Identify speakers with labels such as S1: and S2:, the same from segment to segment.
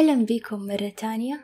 S1: أهلا بكم مرة تانية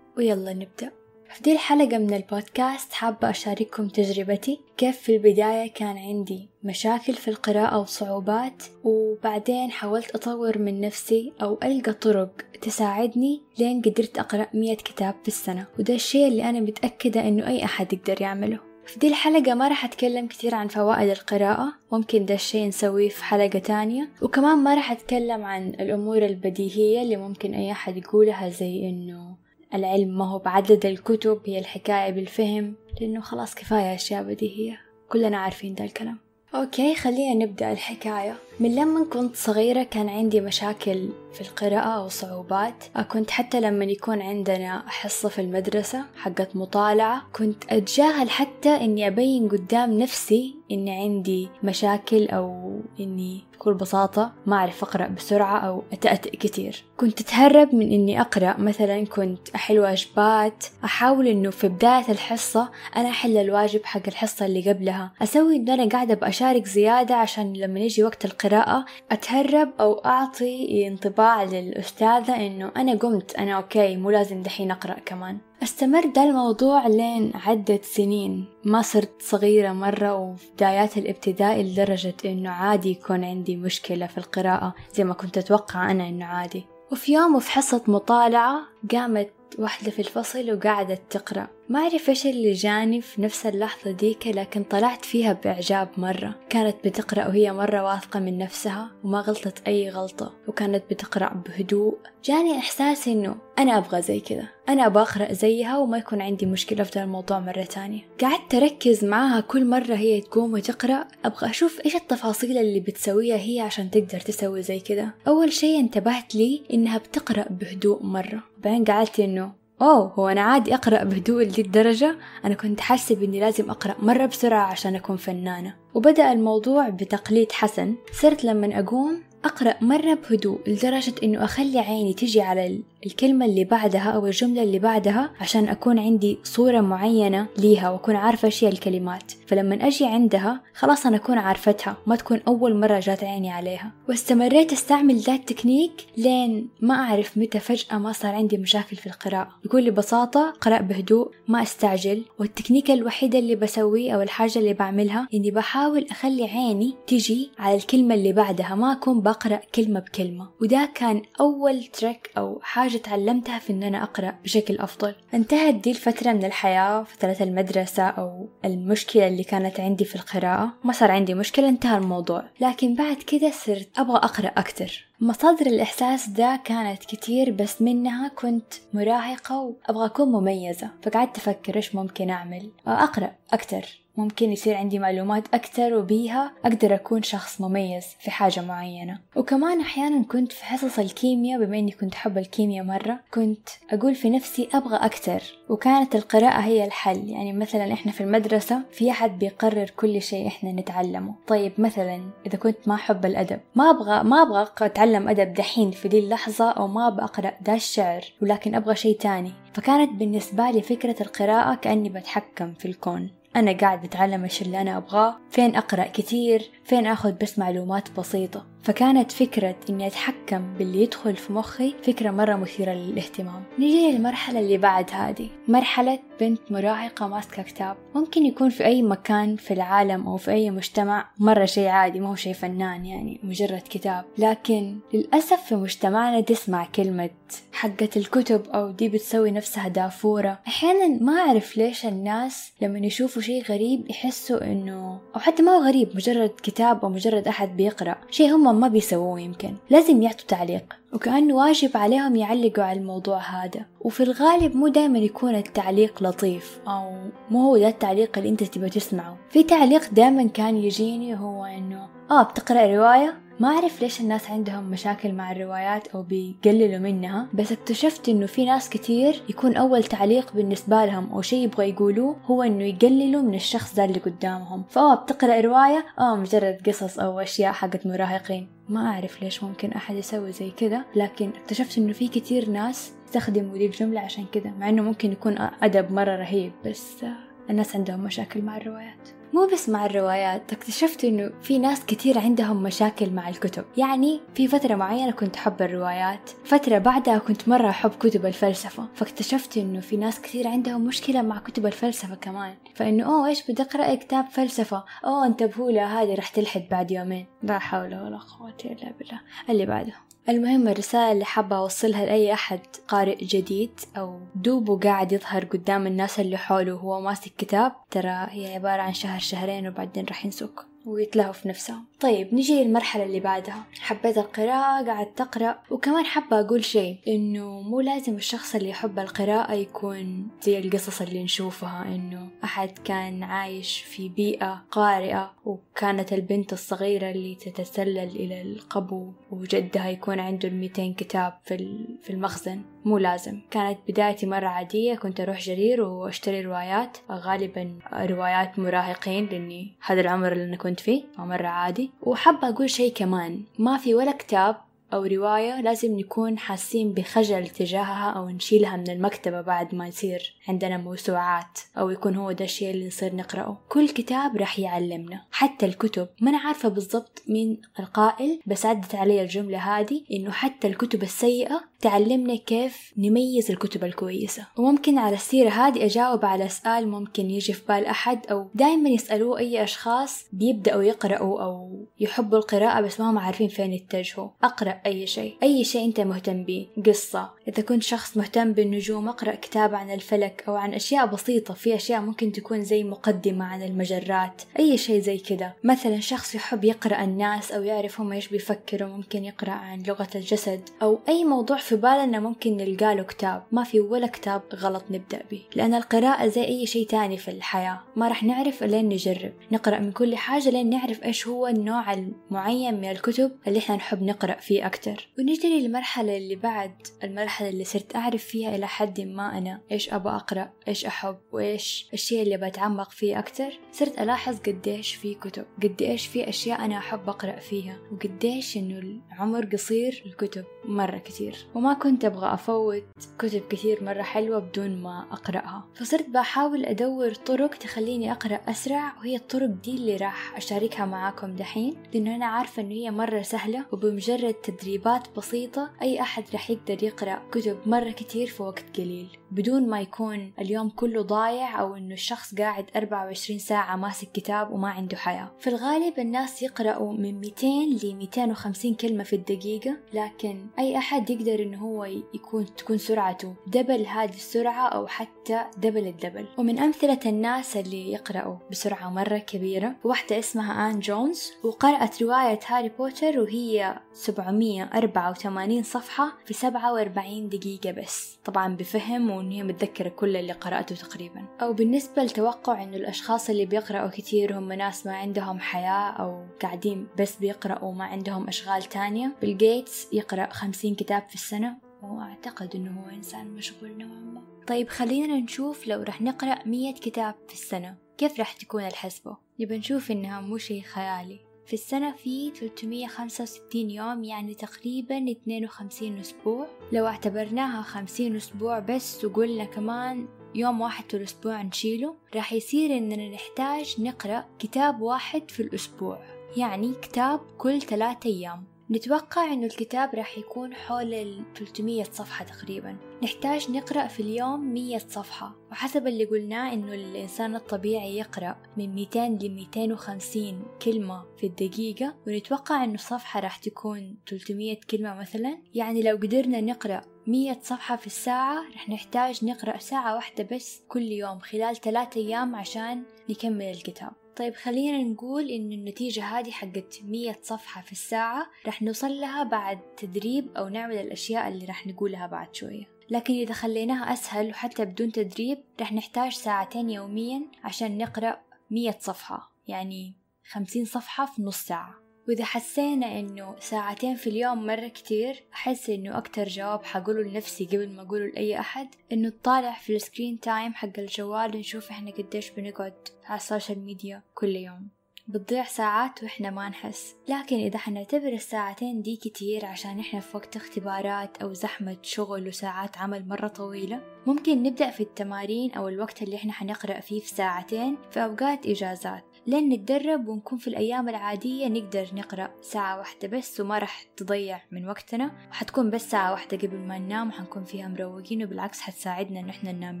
S1: ويلا نبدأ. في دي الحلقة من البودكاست حابة أشارككم تجربتي كيف في البداية كان عندي مشاكل في القراءة وصعوبات وبعدين حاولت أطور من نفسي أو ألقى طرق تساعدني لين قدرت أقرأ مية كتاب في السنة. وده الشيء اللي أنا متأكدة إنه أي أحد يقدر يعمله. في دي الحلقة ما راح أتكلم كثير عن فوائد القراءة ممكن ده الشيء نسويه في حلقة تانية. وكمان ما راح أتكلم عن الأمور البديهية اللي ممكن أي أحد يقولها زي إنه العلم ما هو بعدد الكتب هي الحكاية بالفهم لأنه خلاص كفاية أشياء بديهية. كلنا عارفين ده الكلام. أوكي خلينا نبدأ الحكاية. من لما كنت صغيرة كان عندي مشاكل في القراءة وصعوبات كنت حتى لما يكون عندنا حصة في المدرسة حقت مطالعة كنت أتجاهل حتى إني أبين قدام نفسي إني عندي مشاكل أو إني بكل بساطة ما أعرف أقرأ بسرعة أو أتأتئ كتير. كنت أتهرب من إني أقرأ. مثلا كنت أحل واجبات أحاول إنه في بداية الحصة أنا أحل الواجب حق الحصة اللي قبلها. أسوي إنه أنا قاعدة بأشارك زيادة عشان لما يجي وقت القراءة أتهرب أو أعطي انطباع للأستاذة إنه أنا قمت أنا أوكي مو لازم دحين أقرأ كمان. استمر ده الموضوع لين عدت سنين. ما صرت صغيرة مرة وفي بدايات الابتدائي لدرجة إنه عادي يكون عندي مشكلة في القراءة زي ما كنت أتوقع أنا إنه عادي. وفي يوم وفي حصة مطالعة قامت واحدة في الفصل وقعدت تقرأ. ما أعرف إيش اللي جاني في نفس اللحظة ديك لكن طلعت فيها بإعجاب مرة. كانت بتقرأ وهي مرة واثقة من نفسها وما غلطت أي غلطة وكانت بتقرأ بهدوء. جاني إحساس إنه أنا أبغى زي كذا أنا أبغى أقرأ زيها وما يكون عندي مشكلة في الموضوع مرة تانية قعدت أركز معاها كل مرة هي تقوم وتقرأ أبغى أشوف إيش التفاصيل اللي بتسويها هي عشان تقدر تسوي زي كذا. أول شيء انتبهت لي إنها بتقرأ بهدوء مرة. بعدين قعدت إنه أوه هو أنا عادي أقرأ بهدوء لدي الدرجة أنا كنت حاسب إني لازم أقرأ مرة بسرعة عشان أكون فنانة. وبدأ الموضوع بتقليد حسن. صرت لما أقوم أقرأ مرة بهدوء لدرجة إنه أخلي عيني تجي على الكلمة اللي بعدها أو الجملة اللي بعدها عشان أكون عندي صورة معينة ليها وأكون عارفة إيش هي الكلمات. فلما أجي عندها خلاص أنا أكون عارفتها ما تكون أول مرة جات عيني عليها. واستمريت أستعمل ذا التكنيك لين ما أعرف متى فجأة ما صار عندي مشاكل في القراءة. بكل بساطة قرأ بهدوء ما أستعجل. والتكنيك الوحيدة اللي بسويه أو الحاجة اللي بعملها إني بحاول أخلي عيني تجي على الكلمة اللي بعدها ما أكون بقرأ كلمة بكلمة وده كان أول trick أو حاجة تعلمتها في إن أنا أقرأ بشكل أفضل. انتهت دي الفترة من الحياة فترة المدرسة أو المشكلة اللي كانت عندي في القراءة. ما صار عندي مشكلة انتهى الموضوع. لكن بعد كده صرت أبغى أقرأ أكتر. مصادر الإحساس ده كانت كتير بس منها كنت مراهقة وأبغى أكون مميزة. فقعدت أفكر إيش ممكن أعمل أقرأ أكتر. ممكن يصير عندي معلومات أكتر وبيها أقدر أكون شخص مميز في حاجة معينة. وكمان أحيانا كنت في حصص الكيمياء بما أني كنت أحب الكيمياء مرة كنت أقول في نفسي أبغى أكتر وكانت القراءة هي الحل. يعني مثلا إحنا في المدرسة في أحد بيقرر كل شيء إحنا نتعلمه. طيب مثلا إذا كنت ما أحب الأدب ما أبغى ما أبغى أتعلم أدب دحين في دي اللحظة أو ما أبغى أقرأ دا الشعر ولكن أبغى شيء تاني. فكانت بالنسبة لي فكرة القراءة كأني بتحكم في الكون. أنا قاعد بتعلم إيش اللي أنا أبغاه فين أقرأ كتير فين أخذ بس معلومات بسيطة. فكانت فكرة إني أتحكم باللي يدخل في مخي فكرة مرة مثيرة للاهتمام. نيجي للمرحلة اللي بعد هذه مرحلة بنت مراهقة ماسكة كتاب. ممكن يكون في أي مكان في العالم أو في أي مجتمع مرة شيء عادي ما هو شيء فنان يعني مجرد كتاب. لكن للأسف في مجتمعنا تسمع كلمة حقة الكتب أو دي بتسوي نفسها دافورة. أحيانا ما أعرف ليش الناس لما يشوفوا شيء غريب يحسوا إنه أو حتى ما هو غريب مجرد كتاب أو مجرد أحد بيقرأ. شيء هم ما بيسووه يمكن. لازم يعطوا تعليق. وكأنه واجب عليهم يعلقوا على الموضوع هذا. وفي الغالب مو دائما يكون التعليق لطيف. أو مو هو ده التعليق اللي أنت تبغى تسمعه. في تعليق دائما كان يجيني هو إنه آه بتقرأ رواية؟ ما أعرف ليش الناس عندهم مشاكل مع الروايات أو بيقللوا منها بس اكتشفت إنه في ناس كتير يكون أول تعليق بالنسبة لهم أو شيء يبغى يقولوه هو إنه يقللوا من الشخص ذا اللي قدامهم. فأه بتقرأ رواية آه مجرد قصص أو أشياء حقت مراهقين. ما أعرف ليش ممكن أحد يسوي زي كذا لكن اكتشفت إنه في كتير ناس يستخدموا دي الجملة عشان كذا مع إنه ممكن يكون أدب مرة رهيب بس الناس عندهم مشاكل مع الروايات. مو بس مع الروايات اكتشفت إنه في ناس كثير عندهم مشاكل مع الكتب. يعني في فترة معينة كنت أحب الروايات فترة بعدها كنت مرة أحب كتب الفلسفة. فاكتشفت إنه في ناس كثير عندهم مشكلة مع كتب الفلسفة كمان. فإنه أوه إيش بدي أقرأ كتاب فلسفة؟ أوه انتبهوا له هذه رح تلحد بعد يومين. لا حول ولا قوة إلا بالله. اللي بعده. المهم الرسالة اللي حابة أوصلها لأي أحد قارئ جديد أو دوبه قاعد يظهر قدام الناس اللي حوله وهو ماسك كتاب ترى هي عبارة عن شهر شهرين وبعدين راح ينسوك ويتلهوا في نفسهم. طيب نجي للمرحلة اللي بعدها. حبيت القراءة قعدت أقرأ وكمان حابة أقول شيء إنه مو لازم الشخص اللي يحب القراءة يكون زي القصص اللي نشوفها إنه أحد كان عايش في بيئة قارئة وكانت البنت الصغيرة اللي تتسلل إلى القبو وجدها يكون عنده الميتين كتاب في في المخزن. مو لازم. كانت بدايتي مرة عادية كنت أروح جرير وأشتري روايات. غالبا روايات مراهقين لأني هذا العمر اللي أنا كنت فيه مرة عادي. وحابة أقول شيء كمان. ما في ولا كتاب أو رواية لازم نكون حاسين بخجل تجاهها أو نشيلها من المكتبة بعد ما يصير عندنا موسوعات أو يكون هو ده الشيء اللي نصير نقرأه. كل كتاب راح يعلمنا. حتى الكتب. ما أنا عارفة بالضبط مين القائل بس عدت علي الجملة هذه إنه حتى الكتب السيئة تعلمنا كيف نميز الكتب الكويسة. وممكن على السيرة هذه أجاوب على سؤال ممكن يجي في بال أحد أو دائما يسألوه أي أشخاص بيبدأوا يقرأوا أو يحبوا القراءة بس ما هم عارفين فين يتجهوا أقرأ. أي شيء. أي شيء أنت مهتم به. قصة. إذا كنت شخص مهتم بالنجوم أقرأ كتاب عن الفلك أو عن أشياء بسيطة. في أشياء ممكن تكون زي مقدمة عن المجرات. أي شيء زي كذا. مثلا شخص يحب يقرأ الناس أو يعرف هم إيش بيفكروا. ممكن يقرأ عن لغة الجسد أو أي موضوع في بالنا ممكن نلقى له كتاب. ما في ولا كتاب غلط نبدأ به. لأن القراءة زي أي شيء تاني في الحياة. ما راح نعرف إلين نجرب. نقرأ من كل حاجة لين نعرف إيش هو النوع المعين من الكتب اللي إحنا نحب نقرأ فيه أكتر. ونجي للمرحلة اللي بعد المرحلة اللي صرت أعرف فيها إلى حد ما أنا إيش أبغى أقرأ إيش أحب وإيش الشيء اللي بتعمق فيه أكتر صرت ألاحظ قديش في كتب قديش في أشياء أنا أحب أقرأ فيها وقديش إنه العمر قصير الكتب مرة كتير. وما كنت أبغى أفوت كتب كثير مرة حلوة بدون ما أقرأها. فصرت بحاول أدور طرق تخليني أقرأ أسرع وهي الطرق دي اللي راح أشاركها معاكم دحين لأنه أنا عارفة إنه هي مرة سهلة وبمجرد تدريبات بسيطة أي أحد راح يقدر يقرأ كتب مرة كتير في وقت قليل. بدون ما يكون اليوم كله ضايع أو إنه الشخص قاعد 24 ساعة ماسك كتاب وما عنده حياة. في الغالب الناس يقرأوا من 200 ل 250 كلمة في الدقيقة لكن أي أحد يقدر إنه هو يكون تكون سرعته double هذه السرعة أو حتى double ال double. ومن أمثلة الناس اللي يقرأوا بسرعة مرة كبيرة واحدة اسمها آن جونز وقرأت رواية هاري بوتر وهي 784 صفحة في 47 دقيقة بس. طبعا بفهم وإن هي متذكرة كل اللي قرأته تقريبا. أو بالنسبة لتوقع إنه الأشخاص اللي بيقرأوا كتير هم ناس ما عندهم حياة أو قاعدين بس بيقرأوا ما عندهم أشغال تانية. بيل جيتس يقرأ 50 كتاب في السنة وأعتقد إنه هو إنسان مشغول نوعا ما. طيب خلينا نشوف لو رح نقرأ مية كتاب في السنة كيف رح تكون الحسبة؟ نبى نشوف إنها مو شي خيالي. في السنة في 365 يوم يعني تقريبا 52 أسبوع. لو اعتبرناها 50 أسبوع بس وقلنا كمان يوم واحد في الأسبوع نشيله راح يصير إننا نحتاج نقرأ كتاب واحد في الأسبوع يعني كتاب كل ثلاثة أيام. نتوقع إنه الكتاب راح يكون حول ال 300 صفحة تقريبا. نحتاج نقرأ في اليوم 100 صفحة وحسب اللي قلناه إنه الإنسان الطبيعي يقرأ من 200 ل 250 كلمة في الدقيقة ونتوقع إنه الصفحة راح تكون 300 كلمة مثلا. يعني لو قدرنا نقرأ مية صفحة في الساعة رح نحتاج نقرأ ساعة واحدة بس كل يوم خلال ثلاثة أيام عشان نكمل الكتاب. طيب خلينا نقول إن النتيجة هذه حقت مية صفحة في الساعة رح نوصل لها بعد تدريب أو نعمل الأشياء اللي رح نقولها بعد شوية. لكن إذا خليناها أسهل وحتى بدون تدريب رح نحتاج ساعتين يوميا عشان نقرأ مية صفحة يعني خمسين صفحة في نص ساعة. وإذا حسينا إنه ساعتين في اليوم مرة كتير أحس إنه أكتر جواب حقوله لنفسي قبل ما أقوله لأي أحد إنه نطالع في ال screen time حق الجوال ونشوف إحنا قديش بنقعد على ال social media كل يوم. بتضيع ساعات وإحنا ما نحس. لكن إذا حنعتبر الساعتين دي كتير عشان إحنا في وقت اختبارات أو زحمة شغل وساعات عمل مرة طويلة ممكن نبدأ في التمارين أو الوقت اللي إحنا حنقرأ فيه في ساعتين في أوقات إجازات. لين نتدرب ونكون في الأيام العادية نقدر نقرأ ساعة واحدة بس وما راح تضيع من وقتنا. وحتكون بس ساعة واحدة قبل ما ننام وحنكون فيها مروقين وبالعكس حتساعدنا إن إحنا ننام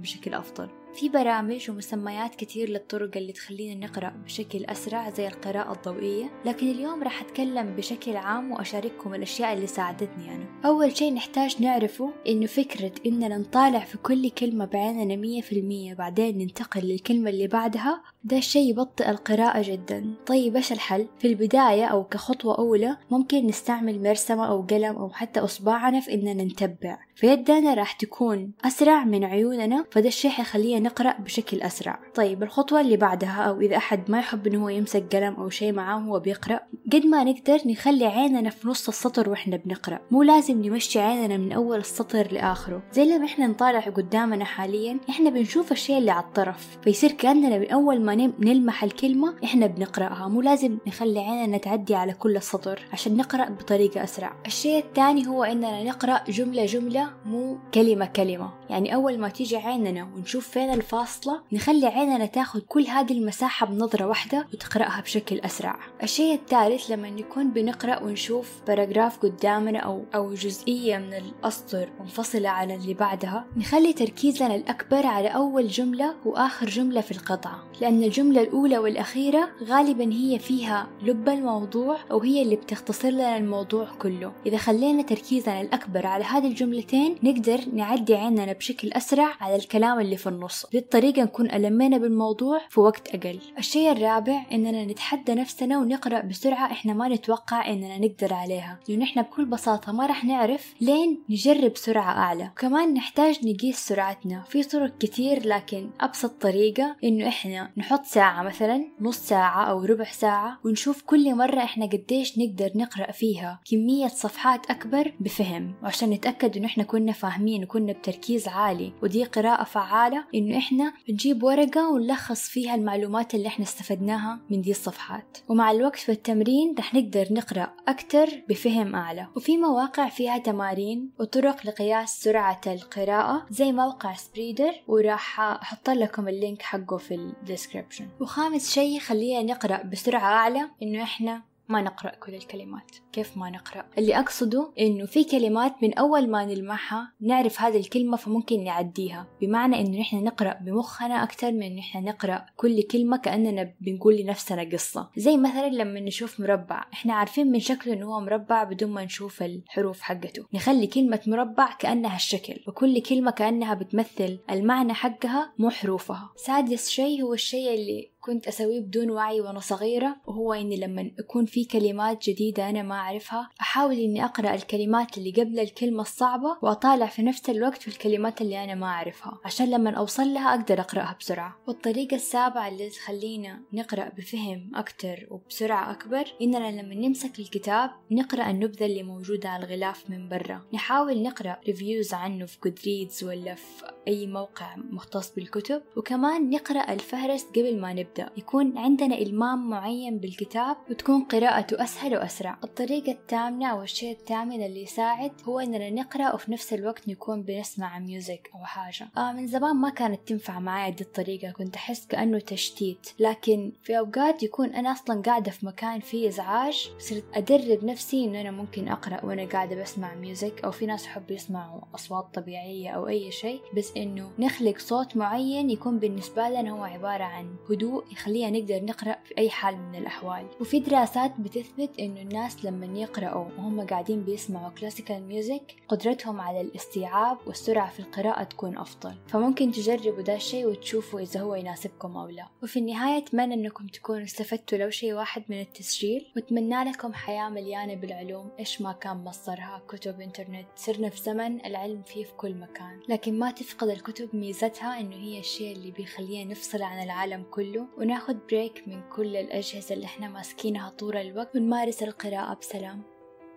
S1: بشكل أفضل. في برامج ومسميات كتير للطرق اللي تخلينا نقرأ بشكل أسرع زي القراءة الضوئية لكن اليوم راح أتكلم بشكل عام وأشارككم الأشياء اللي ساعدتني أنا. أول شيء نحتاج نعرفه إنه فكرة إننا نطالع في كل كلمة بعيننا مية في المية بعدين ننتقل للكلمة اللي بعدها ده الشيء يبطئ القراءة جدا. طيب إيش الحل؟ في البداية أو كخطوة أولى ممكن نستعمل مرسمة أو قلم أو حتى أصبعنا في إننا نتبع. فيدنا راح تكون أسرع من عيوننا فده الشيء حيخلينا نقرأ بشكل أسرع. طيب الخطوة اللي بعدها أو إذا أحد ما يحب إنه هو يمسك قلم أو شيء معاه وهو بيقرأ قد ما نقدر نخلي عيننا في نص السطر وإحنا بنقرأ. مو لازم نمشي عيننا من أول السطر لآخره. زي لما إحنا نطالع قدامنا حاليا إحنا بنشوف الشيء اللي على الطرف. فيصير كأننا من أول ما نلمح الكلمة إحنا بنقرأها. مو لازم نخلي عيننا تعدي على كل السطر عشان نقرأ بطريقة أسرع. الشيء الثاني هو إننا نقرأ جملة جملة مو كلمة كلمة يعني أول ما تيجي عيننا ونشوف فين الفاصلة نخلي عيننا تاخذ كل هذه المساحة بنظرة واحدة وتقرأها بشكل أسرع. الشيء الثالث لما نكون بنقرأ ونشوف باراجراف قدامنا أو أو جزئية من الأسطر منفصلة عن اللي بعدها نخلي تركيزنا الأكبر على أول جملة وآخر جملة في القطعة. لأن الجملة الأولى والأخيرة غالبا هي فيها لب الموضوع أو هي اللي بتختصر لنا الموضوع كله. إذا خلينا تركيزنا الأكبر على هذه الجملتين نقدر نعدي عيننا بشكل أسرع على الكلام اللي في النص. بالطريقة نكون ألمينا بالموضوع في وقت أقل. الشيء الرابع إننا نتحدى نفسنا ونقرأ بسرعة إحنا ما نتوقع إننا نقدر عليها. لأن إحنا بكل بساطة ما راح نعرف لين نجرب سرعة أعلى. وكمان نحتاج نقيس سرعتنا. في طرق كتير لكن أبسط طريقة إنه إحنا نحط ساعة مثلا نص ساعة أو ربع ساعة ونشوف كل مرة إحنا قديش نقدر نقرأ فيها. كمية صفحات أكبر بفهم وعشان نتأكد إنه إحنا كنا فاهمين وكنا بتركيز عالي. ودي قراءة فعالة إنه إحنا نجيب ورقة ونلخص فيها المعلومات اللي إحنا استفدناها من دي الصفحات. ومع الوقت في التمرين رح نقدر نقرأ أكتر بفهم أعلى. وفي مواقع فيها تمارين وطرق لقياس سرعة القراءة زي موقع سبريدر وراح أحط لكم ال link حقه في ال description وخامس شيء خلينا نقرأ بسرعة أعلى إنه إحنا ما نقرأ كل الكلمات. كيف ما نقرأ؟ اللي أقصده إنه في كلمات من أول ما نلمحها نعرف هذه الكلمة فممكن نعديها. بمعنى إنه نحن نقرأ بمخنا أكثر من نحن نقرأ كل كلمة كأننا بنقول لنفسنا قصة. زي مثلا لما نشوف مربع. إحنا عارفين من شكله إنه هو مربع بدون ما نشوف الحروف حقته. نخلي كلمة مربع كأنها الشكل. وكل كلمة كأنها بتمثل المعنى حقها مو حروفها. سادس شيء هو الشيء اللي كنت أسويه بدون وعي وأنا صغيرة وهو إني لما يكون في كلمات جديدة أنا ما أعرفها أحاول إني أقرأ الكلمات اللي قبل الكلمة الصعبة وأطالع في نفس الوقت في الكلمات اللي أنا ما أعرفها. عشان لما أوصل لها أقدر أقرأها بسرعة. والطريقة السابعة اللي تخلينا نقرأ بفهم أكتر وبسرعة أكبر إننا لما نمسك الكتاب نقرأ النبذة اللي موجودة على الغلاف من برا. نحاول نقرأ reviews عنه في جودريدز ولا في أي موقع مختص بالكتب وكمان نقرأ الفهرس قبل ما نبدأ. نبدأ. يكون عندنا إلمام معين بالكتاب وتكون قراءته أسهل وأسرع. الطريقة الثامنة أو الشيء الثامن اللي يساعد هو إننا نقرأ وفي نفس الوقت نكون بنسمع music أو حاجة. آه من زمان ما كانت تنفع معايا دي الطريقة. كنت أحس كأنه تشتيت. لكن في أوقات يكون أنا أصلا قاعدة في مكان فيه إزعاج صرت أدرب نفسي إنه أنا ممكن أقرأ وأنا قاعدة بسمع music أو في ناس يحبوا يسمعوا أصوات طبيعية أو أي شيء. بس إنه نخلق صوت معين يكون بالنسبة لنا هو عبارة عن هدوء يخلينا نقدر نقرأ في أي حال من الأحوال. وفي دراسات بتثبت إنه الناس لما يقرأوا وهم قاعدين بيسمعوا classical music قدرتهم على الاستيعاب والسرعة في القراءة تكون أفضل. فممكن تجربوا ده الشيء وتشوفوا إذا هو يناسبكم أو لا. وفي النهاية أتمنى أنكم تكونوا استفدتوا لو شيء واحد من التسجيل. وأتمنى لكم حياة مليانة بالعلوم إيش ما كان مصدرها كتب إنترنت صرنا في زمن العلم فيه في كل مكان. لكن ما تفقد الكتب ميزتها إنه هي الشيء اللي بيخلينا نفصل عن العالم كله. وناخد break من كل الأجهزة اللي إحنا ماسكينها طول الوقت ونمارس القراءة بسلام.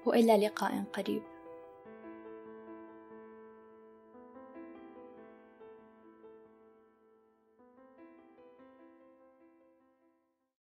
S1: وإلى لقاء قريب.